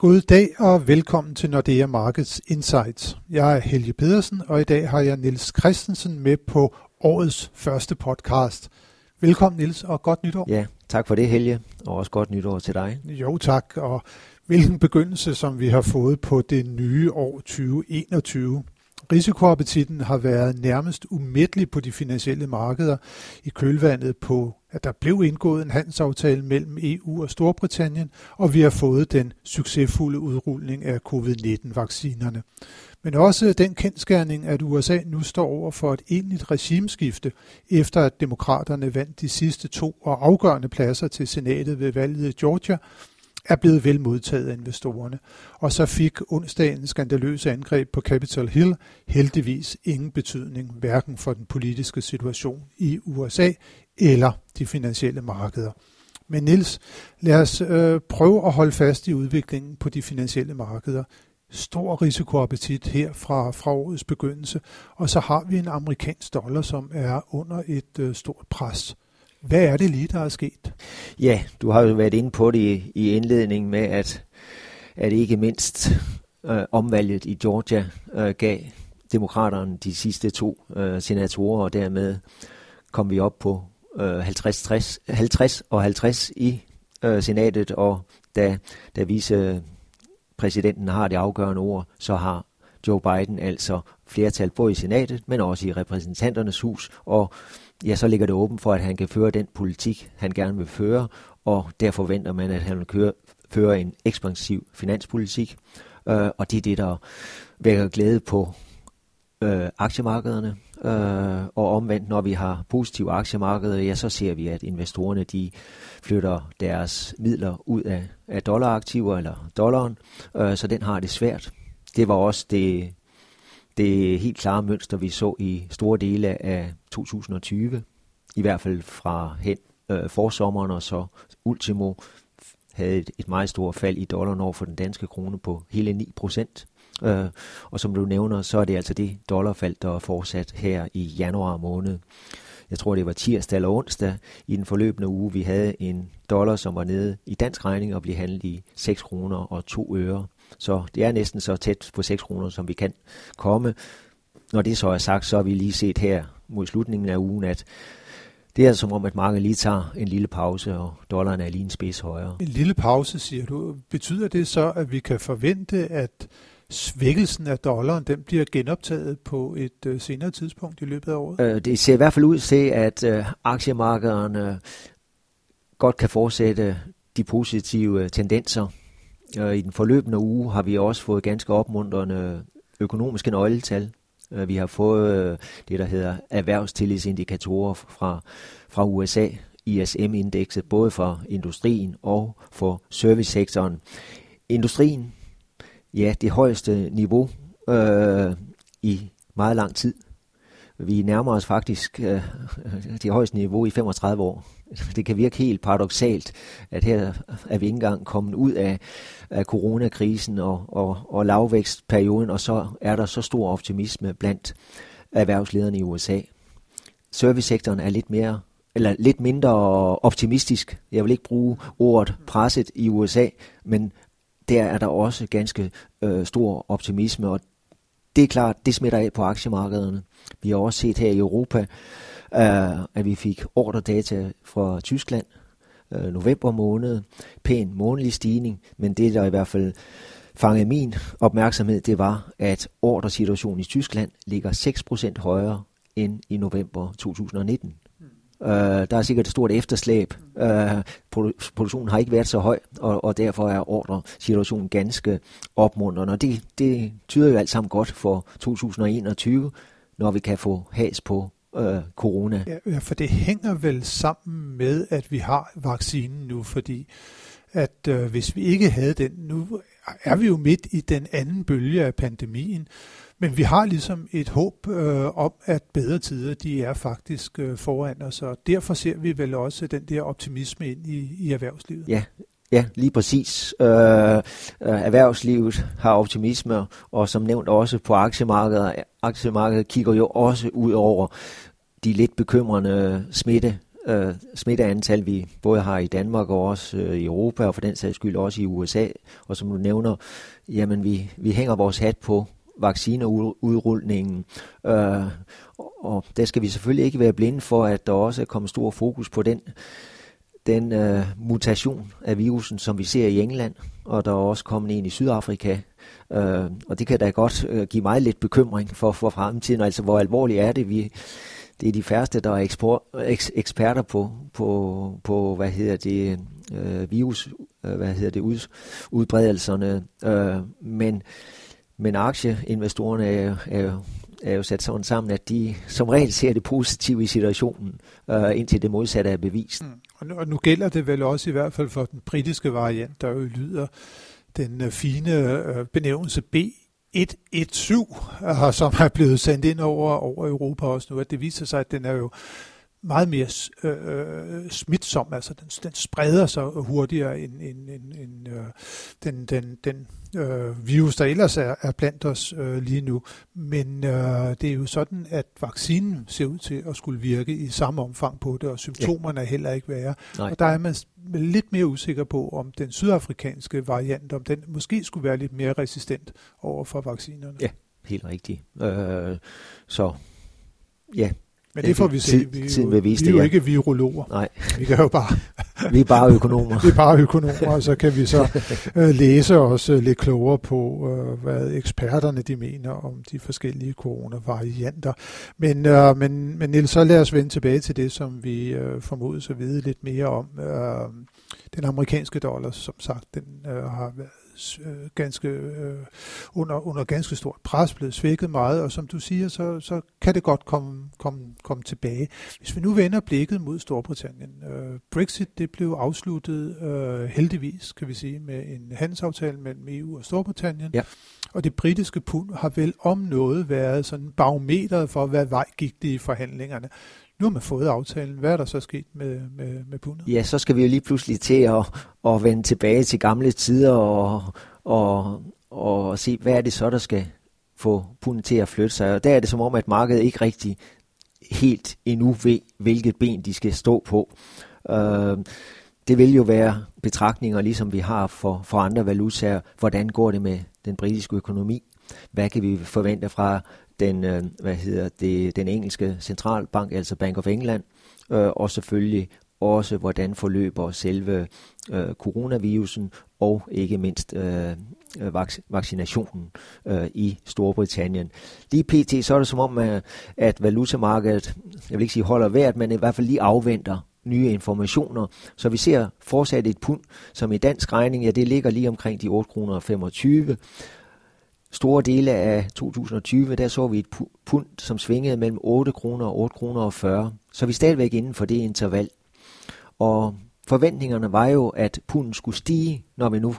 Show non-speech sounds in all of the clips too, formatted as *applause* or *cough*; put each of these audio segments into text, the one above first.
God dag og velkommen til Nordea Markets Insights. Jeg er Helge Pedersen, og i dag har jeg Nils Christensen med på årets første podcast. Velkommen Nils, og godt nytår. Ja, tak for det Helge, og også godt nytår til dig. Jo tak, og hvilken begyndelse som vi har fået på det nye år 2021. Risikoappetitten har været nærmest umættelig på de finansielle markeder i kølvandet på, at der blev indgået en handelsaftale mellem EU og Storbritannien, og vi har fået den succesfulde udrulning af covid-19-vaccinerne. Men også den kendskærning, at USA nu står over for et egentligt regimeskifte, efter at demokraterne vandt de sidste to og afgørende pladser til senatet ved valget i Georgia, er blevet vel modtaget af investorerne. Og så fik onsdagens skandaløse angreb på Capitol Hill heldigvis ingen betydning, hverken for den politiske situation i USA eller de finansielle markeder. Men Nils, lad os øh, prøve at holde fast i udviklingen på de finansielle markeder. Stor risikoappetit her fra, fra årets begyndelse, og så har vi en amerikansk dollar, som er under et øh, stort pres. Hvad er det lige, der er sket? Ja, du har jo været inde på det i, i indledningen med, at, at ikke mindst øh, omvalget i Georgia øh, gav demokraterne de sidste to øh, senatorer, og dermed kom vi op på øh, 50, 60, 50 og 50 i øh, senatet, og da, da vicepræsidenten har det afgørende ord, så har Joe Biden altså flertal både i senatet, men også i repræsentanternes hus, og ja, så ligger det åben for, at han kan føre den politik, han gerne vil føre, og der forventer man, at han vil køre, føre en ekspansiv finanspolitik, øh, og det er det, der vækker glæde på øh, aktiemarkederne, øh, og omvendt, når vi har positive aktiemarkeder, ja, så ser vi, at investorerne de flytter deres midler ud af, af dollaraktiver eller dollaren, øh, så den har det svært. Det var også det det helt klare mønster, vi så i store dele af 2020, i hvert fald fra hen øh, forsommeren og så ultimo, havde et, et meget stort fald i dollaren over for den danske krone på hele 9 procent. Øh, og som du nævner, så er det altså det dollarfald, der er fortsat her i januar måned. Jeg tror, det var tirsdag eller onsdag i den forløbende uge, vi havde en dollar, som var nede i dansk regning og blev handlet i 6 kroner og 2 øre. Så det er næsten så tæt på 6 kroner, som vi kan komme. Når det så er sagt, så har vi lige set her mod slutningen af ugen, at det er som om, at markedet lige tager en lille pause, og dollaren er lige en spids højere. En lille pause, siger du. Betyder det så, at vi kan forvente, at svækkelsen af dollaren den bliver genoptaget på et øh, senere tidspunkt i løbet af året? Øh, det ser i hvert fald ud til, at øh, aktiemarkederne godt kan fortsætte de positive tendenser. Øh, I den forløbende uge har vi også fået ganske opmuntrende økonomiske nøgletal. Øh, vi har fået øh, det, der hedder erhvervstillidsindikatorer fra, fra USA, ISM-indekset, både for industrien og for servicesektoren. Industrien, ja, det højeste niveau øh, i meget lang tid. Vi nærmer os faktisk øh, *laughs* det højeste niveau i 35 år. *laughs* Det kan virke helt paradoxalt, at her er vi ikke engang kommet ud af, af coronakrisen og, og, og lavvækstperioden, og så er der så stor optimisme blandt erhvervslederne i USA. Servicesektoren er lidt mere eller lidt mindre optimistisk. Jeg vil ikke bruge ordet presset i USA, men der er der også ganske øh, stor optimisme, og det er klart, det smitter af på aktiemarkederne. Vi har også set her i Europa, øh, at vi fik ordredata fra Tyskland øh, november måned. Pæn månedlig stigning, men det der i hvert fald fangede min opmærksomhed, det var, at ordersituationen i Tyskland ligger 6% højere end i november 2019. Uh, øh, der er sikkert et stort efterslæb. Uh, produ- produktionen har ikke været så høj, og, og derfor er ordersituationen ganske opmuntrende. Og det, det tyder jo alt sammen godt for 2021, når vi kan få has på uh, corona. Ja, for det hænger vel sammen med, at vi har vaccinen nu, fordi at uh, hvis vi ikke havde den, nu er vi jo midt i den anden bølge af pandemien, men vi har ligesom et håb øh, om, at bedre tider de er faktisk øh, foran os, og derfor ser vi vel også den der optimisme ind i, i erhvervslivet. Ja, Ja, lige præcis. Øh, øh, erhvervslivet har optimisme, og som nævnt også på aktiemarkedet. Aktiemarkedet kigger jo også ud over de lidt bekymrende smitte øh, smitteantal, vi både har i Danmark og også øh, i Europa, og for den sags skyld også i USA. Og som du nævner, jamen vi, vi hænger vores hat på vaccineudrulningen. Øh, og der skal vi selvfølgelig ikke være blinde for, at der også er kommet stor fokus på den, den øh, mutation af virusen, som vi ser i England, og der er også kommet en i Sydafrika. Øh, og det kan da godt øh, give mig lidt bekymring for, for fremtiden, altså hvor alvorligt er det, vi det er de færreste, der er ekspor, eks, eksperter på, på, på, hvad hedder det, øh, virus, øh, hvad hedder det, ud, udbredelserne. Øh, men, men aktieinvestorerne er, er, er jo sat sådan sammen, at de som regel ser det positive i situationen, øh, indtil det modsatte er bevist. Mm. Og, nu, og nu gælder det vel også i hvert fald for den britiske variant, der jo lyder den øh, fine øh, benævnelse B 117, øh, som er blevet sendt ind over, over Europa også nu, at det viser sig, at den er jo meget mere øh, smitsom, altså den, den spreder sig hurtigere end, end, end, end øh, den, den, den øh, virus, der ellers er, er blandt os øh, lige nu. Men øh, det er jo sådan, at vaccinen ser ud til at skulle virke i samme omfang på det, og symptomerne ja. er heller ikke værre. Nej. Og der er man lidt mere usikker på, om den sydafrikanske variant, om den måske skulle være lidt mere resistent over for vaccinerne. Ja, helt rigtigt. Øh, så ja, men det får vi se. Vi, er jo, vi er jo ikke virologer. Nej. Vi kan jo bare... *laughs* vi er bare økonomer. *laughs* vi er bare økonomer, og så kan vi så uh, *laughs* læse os uh, lidt klogere på, uh, hvad eksperterne de mener om de forskellige coronavarianter. Men, men, men Niels, så lad os vende tilbage til det, som vi uh, formodes at vide lidt mere om. Den amerikanske dollar, som sagt, den har været øh, ganske øh, under, under ganske stort pres, blevet svækket meget, og som du siger, så, så kan det godt komme, komme, komme tilbage. Hvis vi nu vender blikket mod Storbritannien. Øh, Brexit det blev afsluttet øh, heldigvis, kan vi sige, med en handelsaftale mellem EU og Storbritannien. Ja. Og det britiske pund har vel om noget været sådan barometeret for, hvad vej gik det i forhandlingerne. Nu har man fået aftalen. Hvad er der så sket med, med, med pundet? Ja, så skal vi jo lige pludselig til at, at vende tilbage til gamle tider og, og, og se, hvad er det så, der skal få pundet til at flytte sig. Og der er det som om, at markedet ikke rigtig helt endnu ved, hvilket ben de skal stå på. Øh, det vil jo være betragtninger, ligesom vi har for, for andre valutaer. Hvordan går det med den britiske økonomi? Hvad kan vi forvente fra den, øh, hvad hedder det, den engelske centralbank, altså Bank of England, øh, og selvfølgelig også, hvordan forløber selve øh, coronavirusen og ikke mindst øh, øh vac- vaccinationen øh, i Storbritannien. Lige pt. så er det som om, at, at valutamarkedet, jeg vil ikke sige holder værd, men i hvert fald lige afventer nye informationer. Så vi ser fortsat et pund, som i dansk regning, ja, det ligger lige omkring de 8,25 kroner store dele af 2020, der så vi et pund, som svingede mellem 8 kroner og 8 kroner og 40. Så vi er stadigvæk inden for det interval. Og forventningerne var jo, at punden skulle stige, når vi nu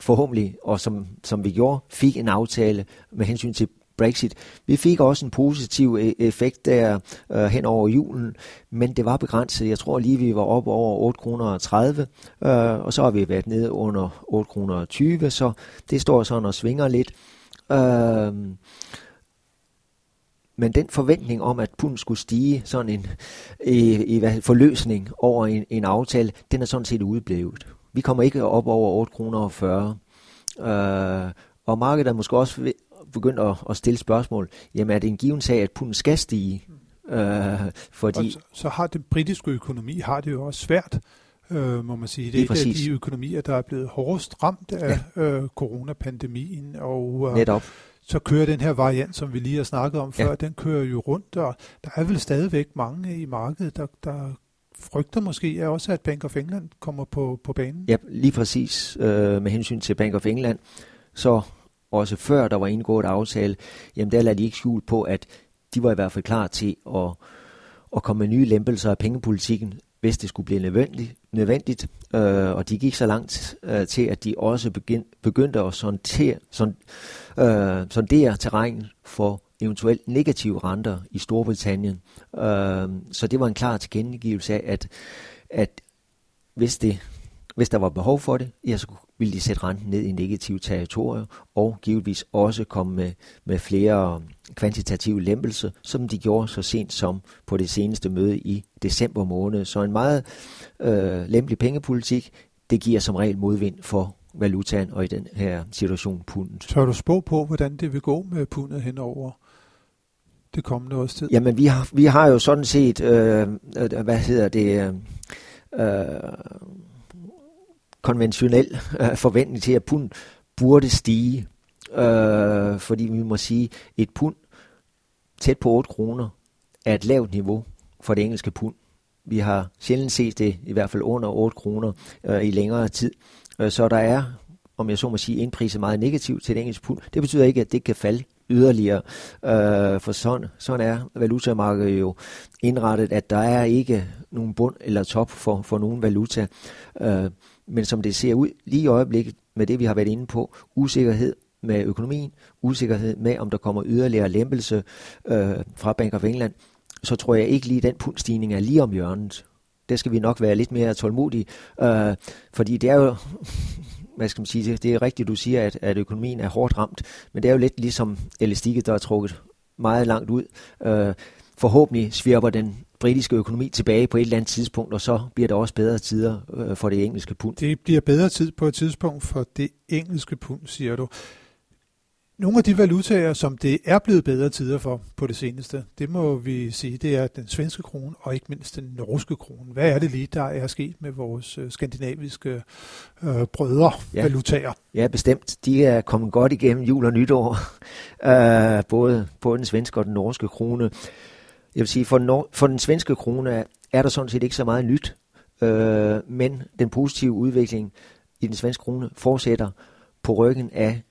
forhåbentlig, og som, som vi gjorde, fik en aftale med hensyn til Brexit. Vi fik også en positiv e- effekt der øh, hen over julen, men det var begrænset. Jeg tror lige, vi var op over 8 kroner 30, øh, og så har vi været nede under 8 kroner 20, så det står sådan og svinger lidt. Øh, men den forventning om, at pund skulle stige sådan en i, i hvad, forløsning over en, en aftale, den er sådan set udeblevet. Vi kommer ikke op over 8 kroner og 40. Øh, og markedet er måske også begyndt at, at stille spørgsmål, jamen er det en given sag, at punden skal stige? Øh, fordi... så, så har den britiske økonomi har det jo også svært, øh, må man sige. Det er, det er de økonomier, der er blevet hårdest ramt af ja. øh, coronapandemien. Og, øh, Netop. Så kører den her variant, som vi lige har snakket om før, ja. den kører jo rundt, og der er vel stadigvæk mange i markedet, der, der frygter måske også, at Bank of England kommer på, på banen. Ja, lige præcis øh, med hensyn til Bank of England, så også før der var indgået aftale, jamen der lader de ikke skjul på, at de var i hvert fald klar til at, at komme med nye lempelser af pengepolitikken, hvis det skulle blive nødvendigt. nødvendigt. Øh, og de gik så langt øh, til, at de også begynd, begyndte at sondere, sond, øh, sondere terræn for eventuelt negative renter i Storbritannien. Øh, så det var en klar tilkendegivelse af, at, at hvis det hvis der var behov for det, ja, så ville de sætte renten ned i negative territorier, og givetvis også komme med, med flere kvantitative lempelser, som de gjorde så sent som på det seneste møde i december måned. Så en meget øh, lempelig pengepolitik, det giver som regel modvind for valutaen, og i den her situation pundet. Tør du spå på, hvordan det vil gå med pundet henover det kommende års tid? Jamen, vi har, vi har jo sådan set, øh, øh hvad hedder det, øh, konventionel øh, forventning til, at pund burde stige. Øh, fordi vi må sige, et pund tæt på 8 kroner er et lavt niveau for det engelske pund. Vi har sjældent set det, i hvert fald under 8 kroner øh, i længere tid. Øh, så der er, om jeg så må sige, indpriset meget negativt til det engelske pund. Det betyder ikke, at det kan falde yderligere, øh, for sådan, sådan er valutamarkedet jo indrettet, at der er ikke nogen bund eller top for, for nogen valuta. Øh, men som det ser ud lige i øjeblikket med det, vi har været inde på, usikkerhed med økonomien, usikkerhed med, om der kommer yderligere lempelse øh, fra Bank of England, så tror jeg ikke lige, den pundstigning er lige om hjørnet. Det skal vi nok være lidt mere tålmodige, øh, fordi det er jo, *laughs* hvad skal man sige, det er rigtigt, du siger, at, at økonomien er hårdt ramt, men det er jo lidt ligesom elastikket, der er trukket meget langt ud. Øh, forhåbentlig svirper den britiske økonomi tilbage på et eller andet tidspunkt, og så bliver der også bedre tider øh, for det engelske pund. Det bliver bedre tid på et tidspunkt for det engelske pund, siger du. Nogle af de valutaer, som det er blevet bedre tider for på det seneste, det må vi sige, det er den svenske krone og ikke mindst den norske krone. Hvad er det lige, der er sket med vores øh, skandinaviske øh, brødre ja. valutaer? Ja, bestemt. De er kommet godt igennem jul og nytår, *laughs* øh, både på den svenske og den norske krone. Jeg vil sige, for, nor- for den svenske krone er der sådan set ikke så meget nyt, øh, men den positive udvikling i den svenske krone fortsætter på ryggen af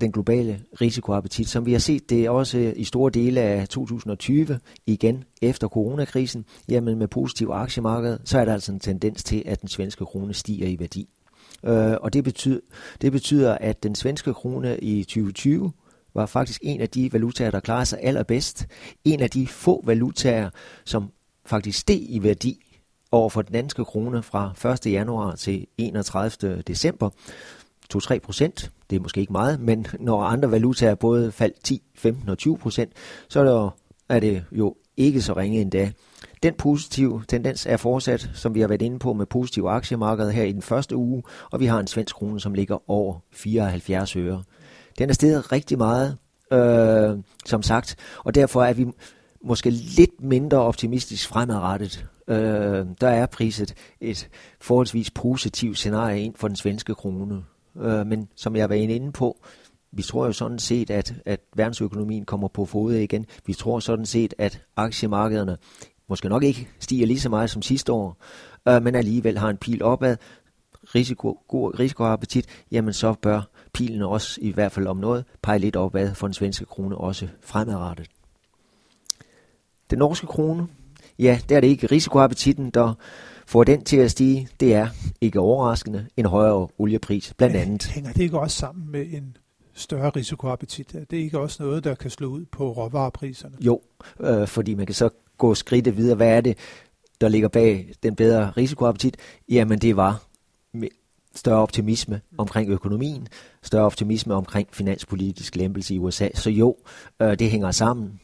den globale risikoappetit, som vi har set det også i store dele af 2020, igen efter coronakrisen, jamen med positiv aktiemarked, så er der altså en tendens til, at den svenske krone stiger i værdi. Øh, og det betyder, det betyder, at den svenske krone i 2020 var faktisk en af de valutaer, der klarede sig allerbedst. En af de få valutaer, som faktisk steg i værdi over for den danske krone fra 1. januar til 31. december. 2-3 procent, det er måske ikke meget, men *laughs* når andre valutaer både faldt 10, 15 og 20 procent, så er det, jo, er det jo ikke så ringe endda. Den positive tendens er fortsat, som vi har været inde på med positive aktiemarkeder her i den første uge, og vi har en svensk krone, som ligger over 74 øre. Den er steget rigtig meget, øh, som sagt, og derfor er vi måske lidt mindre optimistisk fremadrettet. Øh, der er priset et forholdsvis positivt scenarie ind for den svenske krone. Øh, men som jeg var inde på, vi tror jo sådan set, at, at verdensøkonomien kommer på fod igen. Vi tror sådan set, at aktiemarkederne måske nok ikke stiger lige så meget som sidste år, øh, men alligevel har en pil opad, risiko, god risikoappetit, jamen så bør pilen også i hvert fald om noget pege lidt opad for den svenske krone også fremadrettet. Den norske krone, ja, der er det ikke risikoappetitten, der får den til at stige. Det er ikke overraskende en højere oliepris, blandt andet. Hænger det ikke også sammen med en større risikoappetit? Er det ikke også noget, der kan slå ud på råvarepriserne? Jo, øh, fordi man kan så gå skridtet videre. Hvad er det, der ligger bag den bedre risikoappetit? Jamen det var større optimisme omkring økonomien, større optimisme omkring finanspolitisk lempelse i USA. Så jo, øh, det hænger sammen.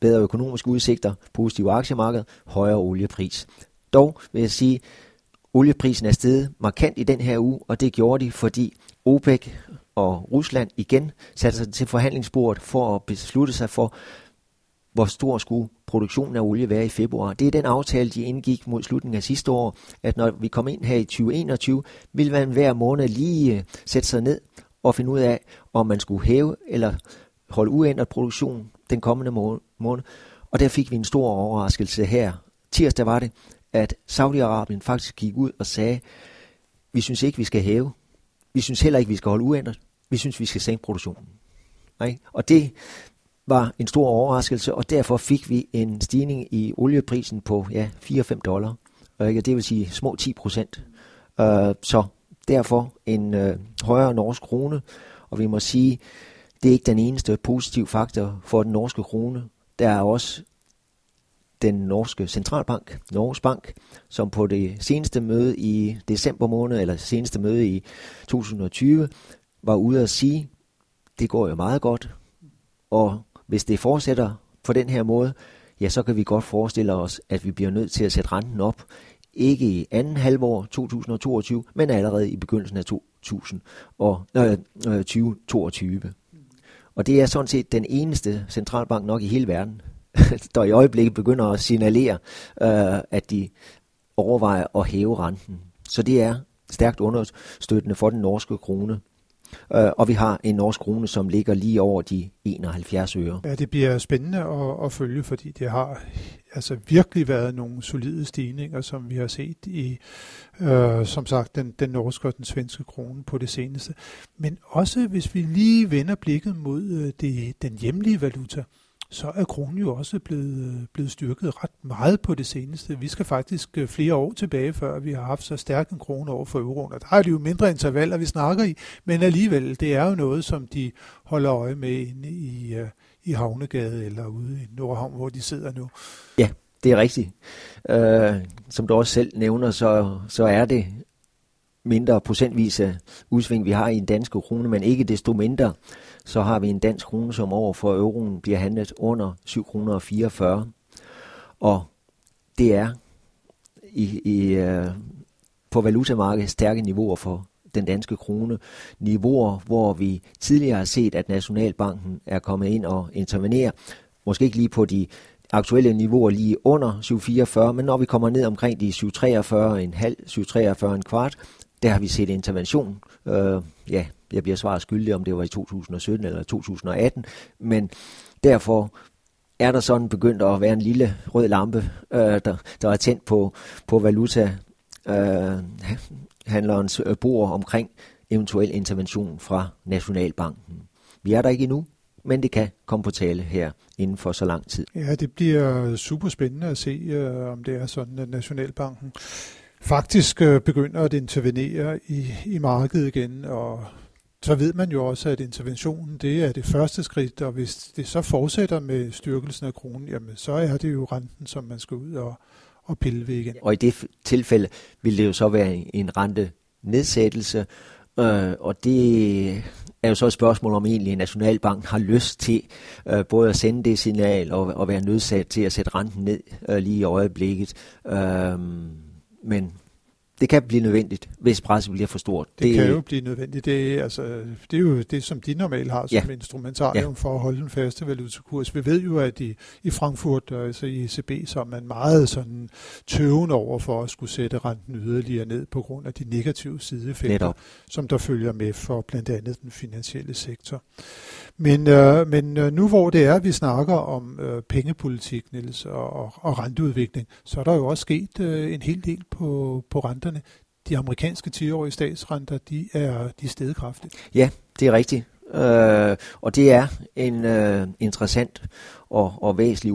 Bedre økonomiske udsigter, positive aktiemarked, højere oliepris. Dog vil jeg sige, olieprisen er steget markant i den her uge, og det gjorde de, fordi OPEC og Rusland igen satte sig til forhandlingsbordet for at beslutte sig for, hvor stor skulle produktionen af olie være i februar. Det er den aftale, de indgik mod slutningen af sidste år, at når vi kom ind her i 2021, ville man hver måned lige øh, sætte sig ned og finde ud af, om man skulle hæve eller holde uændret produktion den kommende måned. Og der fik vi en stor overraskelse her. Tirsdag var det, at Saudi-Arabien faktisk gik ud og sagde, vi synes ikke, vi skal hæve. Vi synes heller ikke, vi skal holde uændret. Vi synes, vi skal sænke produktionen. Og det var en stor overraskelse, og derfor fik vi en stigning i olieprisen på ja, 4-5 dollar. Øh, det vil sige små 10 procent. Øh, så derfor en øh, højere norsk krone, og vi må sige, det er ikke den eneste positive faktor for den norske krone. Der er også den norske centralbank, Norges Bank, som på det seneste møde i december måned, eller seneste møde i 2020, var ude at sige, det går jo meget godt, og hvis det fortsætter på den her måde, ja, så kan vi godt forestille os, at vi bliver nødt til at sætte renten op, ikke i anden halvår 2022, men allerede i begyndelsen af 2022. Øh, og det er sådan set den eneste centralbank nok i hele verden, *laughs* der i øjeblikket begynder at signalere, øh, at de overvejer at hæve renten. Så det er stærkt understøttende for den norske krone. Øh, og vi har en norsk krone, som ligger lige over de 71 øre. Ja, det bliver spændende at, at følge, fordi det har altså virkelig været nogle solide stigninger, som vi har set i, øh, som sagt, den, den norske og den svenske krone på det seneste. Men også hvis vi lige vender blikket mod øh, det, den hjemlige valuta, så er kronen jo også blevet, øh, blevet styrket ret meget på det seneste. Vi skal faktisk øh, flere år tilbage, før vi har haft så stærk en krone over for euroen. Og der er det jo mindre intervaller, vi snakker i, men alligevel, det er jo noget, som de holder øje med inde i, øh, i Havnegade eller ude i Nordhavn, hvor de sidder nu. Ja, det er rigtigt. Øh, som du også selv nævner, så, så er det mindre procentvise udsving, vi har i en dansk krone, men ikke desto mindre, så har vi en dansk krone, som over for euroen bliver handlet under 7 kroner 44. Og det er i, i, øh, på valutamarkedet stærke niveauer for den danske krone. Niveauer, hvor vi tidligere har set, at Nationalbanken er kommet ind og intervenerer. Måske ikke lige på de aktuelle niveauer lige under 744, men når vi kommer ned omkring de 743, en halv, 743 en kvart, der har vi set intervention. Øh, ja, jeg bliver svaret skyldig, om det var i 2017 eller 2018, men derfor er der sådan begyndt at være en lille rød lampe, øh, der, der er tændt på, på valuta øh, handlerens øh, bord omkring eventuel intervention fra Nationalbanken. Vi er der ikke endnu, men det kan komme på tale her inden for så lang tid. Ja, det bliver super spændende at se, øh, om det er sådan, at Nationalbanken faktisk øh, begynder at intervenere i, i markedet igen, og så ved man jo også, at interventionen det er det første skridt, og hvis det så fortsætter med styrkelsen af kronen, jamen så er det jo renten, som man skal ud og, og pille ved igen. Og i det tilfælde vil det jo så være en rente nedsættelse, øh, og det er jo så et spørgsmål om egentlig Nationalbanken har lyst til øh, både at sende det signal og, og være nødsat til at sætte renten ned øh, lige i øjeblikket. Øh, men det kan blive nødvendigt, hvis presset bliver for stort. Det, det kan jo blive nødvendigt. Det, altså, det er jo det, som de normalt har som ja. instrumentarium ja. for at holde den faste valutakurs. Vi ved jo, at i, i Frankfurt, altså i ECB, så er man meget sådan tøvende over for at skulle sætte renten yderligere ned på grund af de negative sideeffekter, som der følger med for blandt andet den finansielle sektor. Men, øh, men øh, nu hvor det er, at vi snakker om øh, pengepolitik, Niels, og, og, renteudvikling, så er der jo også sket øh, en hel del på, på renterne. De amerikanske 10-årige statsrenter, de er, de er steget kraftigt. Ja, det er rigtigt. Øh, og det er en øh, interessant og, og væsentlig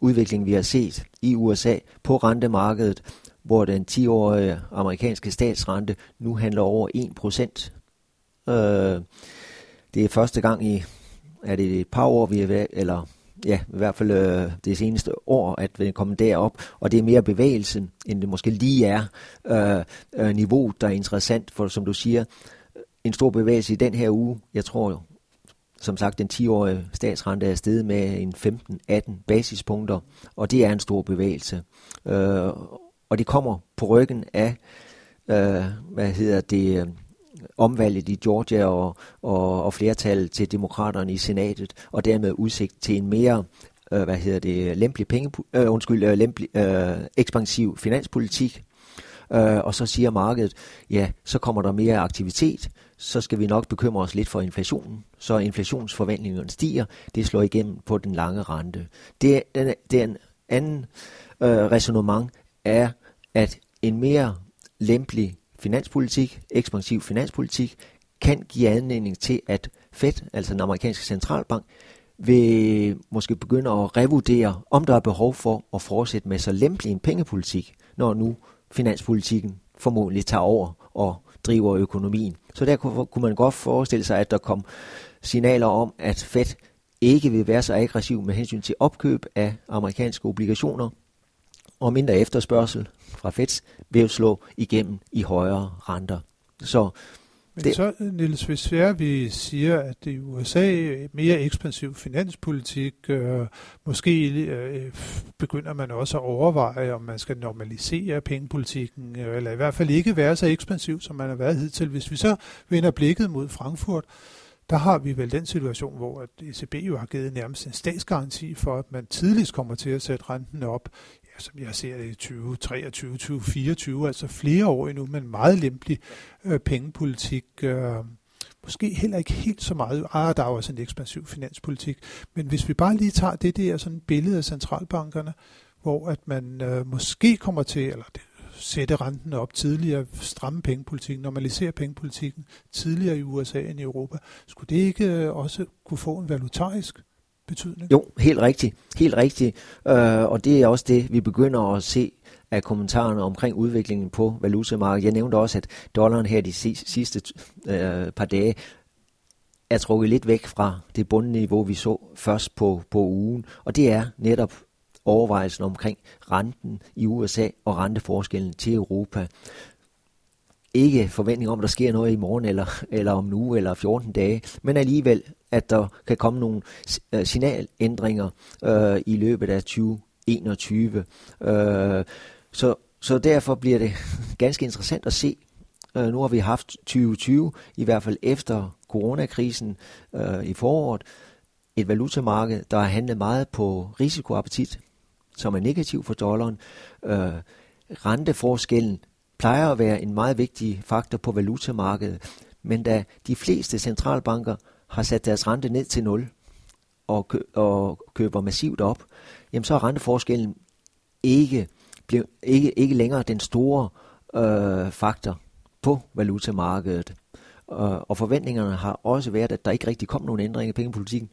udvikling, vi har set i USA på rentemarkedet, hvor den 10-årige amerikanske statsrente nu handler over 1%. Øh, det er første gang i er det et par år, vi er eller ja, i hvert fald øh, det seneste år, at vi er kommet derop, og det er mere bevægelsen, end det måske lige er øh, øh, niveau, der er interessant, for som du siger, en stor bevægelse i den her uge, jeg tror som sagt, den 10-årige statsrente er steget med en 15-18 basispunkter, og det er en stor bevægelse. Øh, og det kommer på ryggen af, øh, hvad hedder det, øh, omvalget i Georgia og, og, og flertal til demokraterne i senatet, og dermed udsigt til en mere øh, hvad hedder det, lempelig penge, øh, undskyld, øh, lempelig, øh, ekspansiv finanspolitik. Øh, og så siger markedet, ja, så kommer der mere aktivitet, så skal vi nok bekymre os lidt for inflationen. Så inflationsforventningerne stiger, det slår igennem på den lange rente. Det, den, den anden øh, resonemang er, at en mere lempelig finanspolitik, ekspansiv finanspolitik, kan give anledning til, at Fed, altså den amerikanske centralbank, vil måske begynde at revurdere, om der er behov for at fortsætte med så lempelig en pengepolitik, når nu finanspolitikken formodentlig tager over og driver økonomien. Så der kunne man godt forestille sig, at der kom signaler om, at Fed ikke vil være så aggressiv med hensyn til opkøb af amerikanske obligationer, og mindre efterspørgsel fra Feds vil slå igennem i højere renter. Så men det. så, Niels, hvis vi siger, at det i USA mere ekspansiv finanspolitik, øh, måske øh, begynder man også at overveje, om man skal normalisere pengepolitikken, øh, eller i hvert fald ikke være så ekspansiv, som man har været hidtil. Hvis vi så vender blikket mod Frankfurt, der har vi vel den situation, hvor at ECB jo har givet nærmest en statsgaranti for, at man tidligst kommer til at sætte renten op som jeg ser det i 2023, 2024, altså flere år endnu, men meget lempelig øh, pengepolitik. Øh, måske heller ikke helt så meget. Ah, der er også en ekspansiv finanspolitik. Men hvis vi bare lige tager det der sådan billede af centralbankerne, hvor at man øh, måske kommer til, eller det, sætte renten op tidligere, stramme pengepolitikken, normalisere pengepolitikken tidligere i USA end i Europa. Skulle det ikke øh, også kunne få en valutarisk betydning. Jo, helt rigtigt. Helt rigtigt. Øh, og det er også det, vi begynder at se af kommentarerne omkring udviklingen på valutamarkedet. Jeg nævnte også, at dollaren her de sidste øh, par dage er trukket lidt væk fra det bundniveau, vi så først på, på ugen. Og det er netop overvejelsen omkring renten i USA og renteforskellen til Europa ikke forventning om, at der sker noget i morgen, eller, eller om nu, eller 14 dage, men alligevel, at der kan komme nogle øh, signalændringer øh, i løbet af 2021. Øh, så, så derfor bliver det *laughs* ganske interessant at se. Øh, nu har vi haft 2020, i hvert fald efter coronakrisen øh, i foråret, et valutamarked, der har handlet meget på risikoappetit, som er negativ for dollaren. Øh, renteforskellen plejer at være en meget vigtig faktor på valutamarkedet, men da de fleste centralbanker har sat deres rente ned til 0 og, kø- og køber massivt op, jamen så er renteforskellen ikke, blev, ikke, ikke længere den store øh, faktor på valutamarkedet. Og, og forventningerne har også været, at der ikke rigtig kom nogen ændring i pengepolitikken.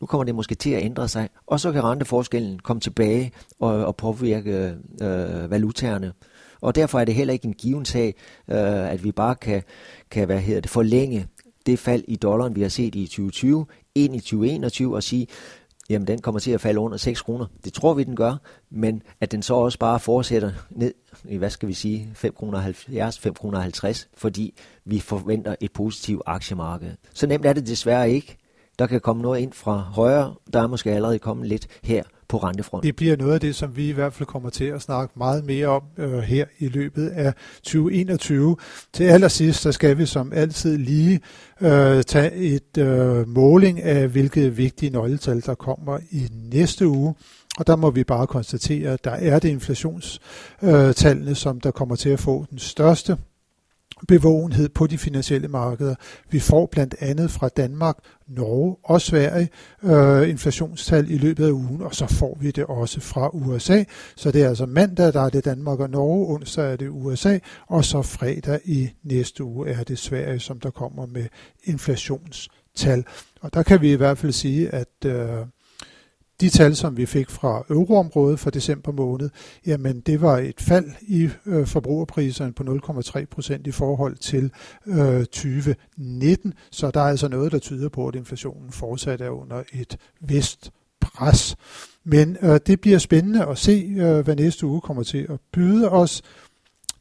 Nu kommer det måske til at ændre sig, og så kan renteforskellen komme tilbage og, og påvirke øh, valutaerne. Og derfor er det heller ikke en given sag, øh, at vi bare kan, kan hvad hedder det, forlænge det fald i dollaren, vi har set i 2020, ind i 2021 og sige, jamen den kommer til at falde under 6 kroner. Det tror vi, den gør, men at den så også bare fortsætter ned i, hvad skal vi sige, 5 kroner 70, 5 kroner 50, fordi vi forventer et positivt aktiemarked. Så nemt er det desværre ikke. Der kan komme noget ind fra højre, der er måske allerede kommet lidt her på rentefronten. Det bliver noget af det, som vi i hvert fald kommer til at snakke meget mere om øh, her i løbet af 2021. Til allersidst, så skal vi som altid lige øh, tage et øh, måling af, hvilke vigtige nøgletal, der kommer i næste uge. Og der må vi bare konstatere, at der er det inflationstallene, som der kommer til at få den største bevågenhed på de finansielle markeder. Vi får blandt andet fra Danmark, Norge og Sverige øh, inflationstal i løbet af ugen, og så får vi det også fra USA. Så det er altså mandag, der er det Danmark og Norge, onsdag er det USA, og så fredag i næste uge er det Sverige, som der kommer med inflationstal. Og der kan vi i hvert fald sige, at øh, de tal, som vi fik fra euroområdet for december måned, jamen det var et fald i øh, forbrugerpriserne på 0,3 procent i forhold til øh, 2019. Så der er altså noget, der tyder på, at inflationen fortsat er under et vist pres. Men øh, det bliver spændende at se, øh, hvad næste uge kommer til at byde os.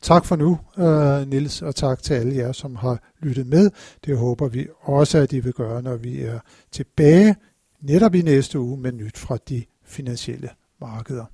Tak for nu, øh, Nils, og tak til alle jer, som har lyttet med. Det håber vi også, at I vil gøre, når vi er tilbage netop i næste uge med nyt fra de finansielle markeder.